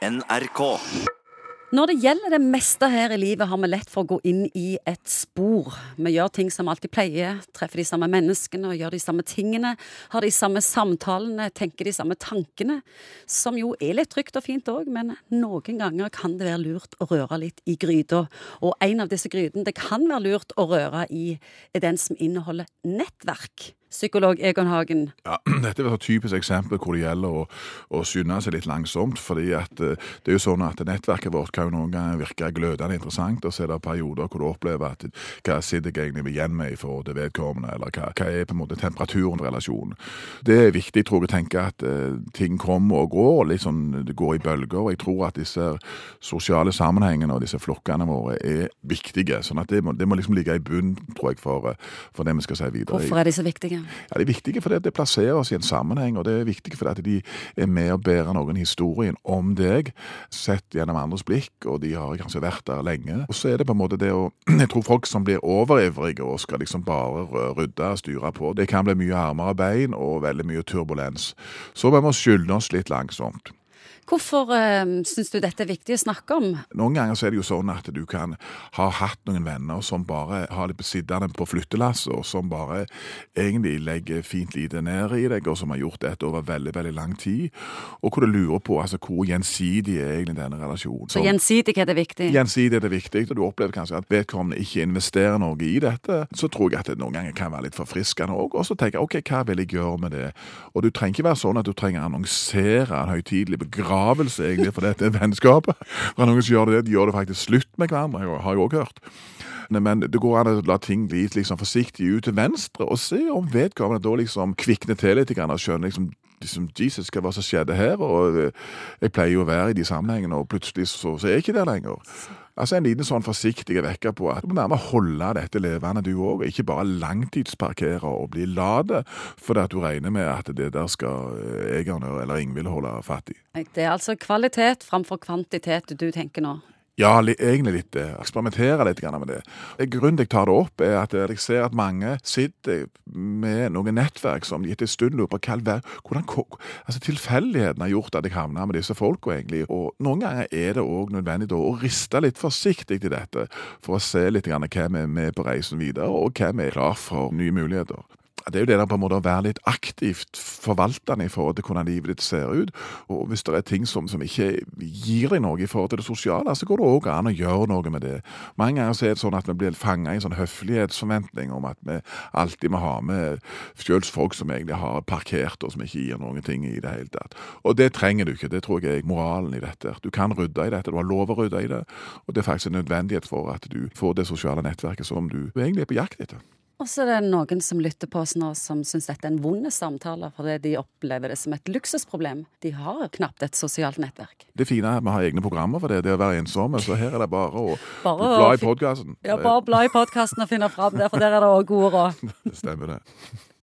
NRK. Når det gjelder det meste her i livet, har vi lett for å gå inn i et spor. Vi gjør ting som vi alltid pleier, treffer de samme menneskene og gjør de samme tingene. Har de samme samtalene, tenker de samme tankene. Som jo er litt trygt og fint òg, men noen ganger kan det være lurt å røre litt i gryta. Og en av disse grytene det kan være lurt å røre i, er den som inneholder nettverk. Psykolog Egon Hagen. Ja, Dette er et typisk eksempel hvor det gjelder å, å skynde seg litt langsomt. fordi at eh, det er jo sånn at Nettverket vårt kan jo noen ganger virke glødende interessant, og så er det perioder hvor du opplever at hva sitter jeg egentlig igjen med i forhold til vedkommende, eller hva, hva er på en måte temperaturen i relasjonen. Det er viktig, tror jeg, å tenke at uh, ting kommer og går, litt sånn, det går i bølger. og Jeg tror at disse sosiale sammenhengene og disse flokkene våre er viktige. sånn at det må, det må liksom ligge i bunn, tror jeg, for, for det vi skal si videre. Hvorfor er de så viktige? Ja, De er viktige fordi det plasserer oss i en sammenheng, og det er viktig fordi de er med og bærer noen historien om deg, sett gjennom andres blikk, og de har kanskje vært der lenge. Og så er det på en måte det å Jeg tror folk som blir overivrige og skal liksom bare rydde og styre på, det kan bli mye armer og bein og veldig mye turbulens. Så vi må skylde oss litt langsomt. Hvorfor uh, syns du dette er viktig å snakke om? Noen ganger så er det jo sånn at du kan ha hatt noen venner som bare har det sittende på flyttelasset, og som bare egentlig legger fint lite ned i deg, og som har gjort dette over veldig veldig lang tid. Og hvor du lurer på altså, hvor gjensidig er egentlig denne relasjonen. Så gjensidighet er viktig? Gjensidighet er viktig, og du opplever kanskje at vedkommende ikke investerer noe i dette. Så tror jeg at det noen ganger kan være litt forfriskende òg. Og så tenker jeg OK, hva vil jeg gjøre med det? Og du trenger ikke være sånn at du trenger å annonsere en høytidelig begravelse egentlig, for dette vennskapet. For noen som gjør det, de gjør det faktisk slutt med hverandre, har jeg òg hørt. Men det går an å la ting gli liksom forsiktig ut til venstre, og se om vedkommende da liksom kvikner til litt og skjønner liksom, liksom Jesus, hva som skjedde her? Og eh, jeg pleier jo å være i de sammenhengene, og plutselig så, så er jeg ikke der lenger. Altså En liten sånn forsiktig vekker på at du må nærmere holde dette levende, du òg. Ikke bare langtidsparkere og bli late fordi at du regner med at det der skal Egon eller Ingvild holde fatt i. Det er altså kvalitet framfor kvantitet du tenker nå? Ja, egentlig litt det. Eksperimentere litt med det. Grunnen til jeg tar det opp, er at jeg ser at mange sitter med noen nettverk som gitt en stund lurer på hvordan altså Tilfeldigheten har gjort at jeg havna med disse folka, egentlig. Og noen ganger er det òg nødvendig å riste litt forsiktig i dette, for å se litt hvem er med på reisen videre, og hvem er klar for nye muligheter det er jo det der på en måte å være litt aktivt forvaltende i forhold til hvordan livet ditt ser ut. Og hvis det er ting som, som ikke gir deg noe i forhold til det sosiale, så går det òg an å gjøre noe med det. Mange ganger er det sånn at vi blir fanga i en sånn høflighetsforventning om at vi alltid må ha med selv folk som egentlig har parkert, og som ikke gir noen ting i det hele tatt. Og det trenger du ikke. Det tror jeg er moralen i dette. Du kan rydde i dette, du har lov å rydde i det, og det er faktisk en nødvendighet for at du får det sosiale nettverket som du egentlig er på jakt etter. Og så er det noen som lytter på oss nå som syns dette er en vond samtale, fordi de opplever det som et luksusproblem. De har knapt et sosialt nettverk. Det fine er at vi har egne programmer for det, det å være ensomme, så her er det bare å bare bla i podkasten. Ja, bare bla i podkasten og finne fram der, for der er det òg gode råd. det stemmer det.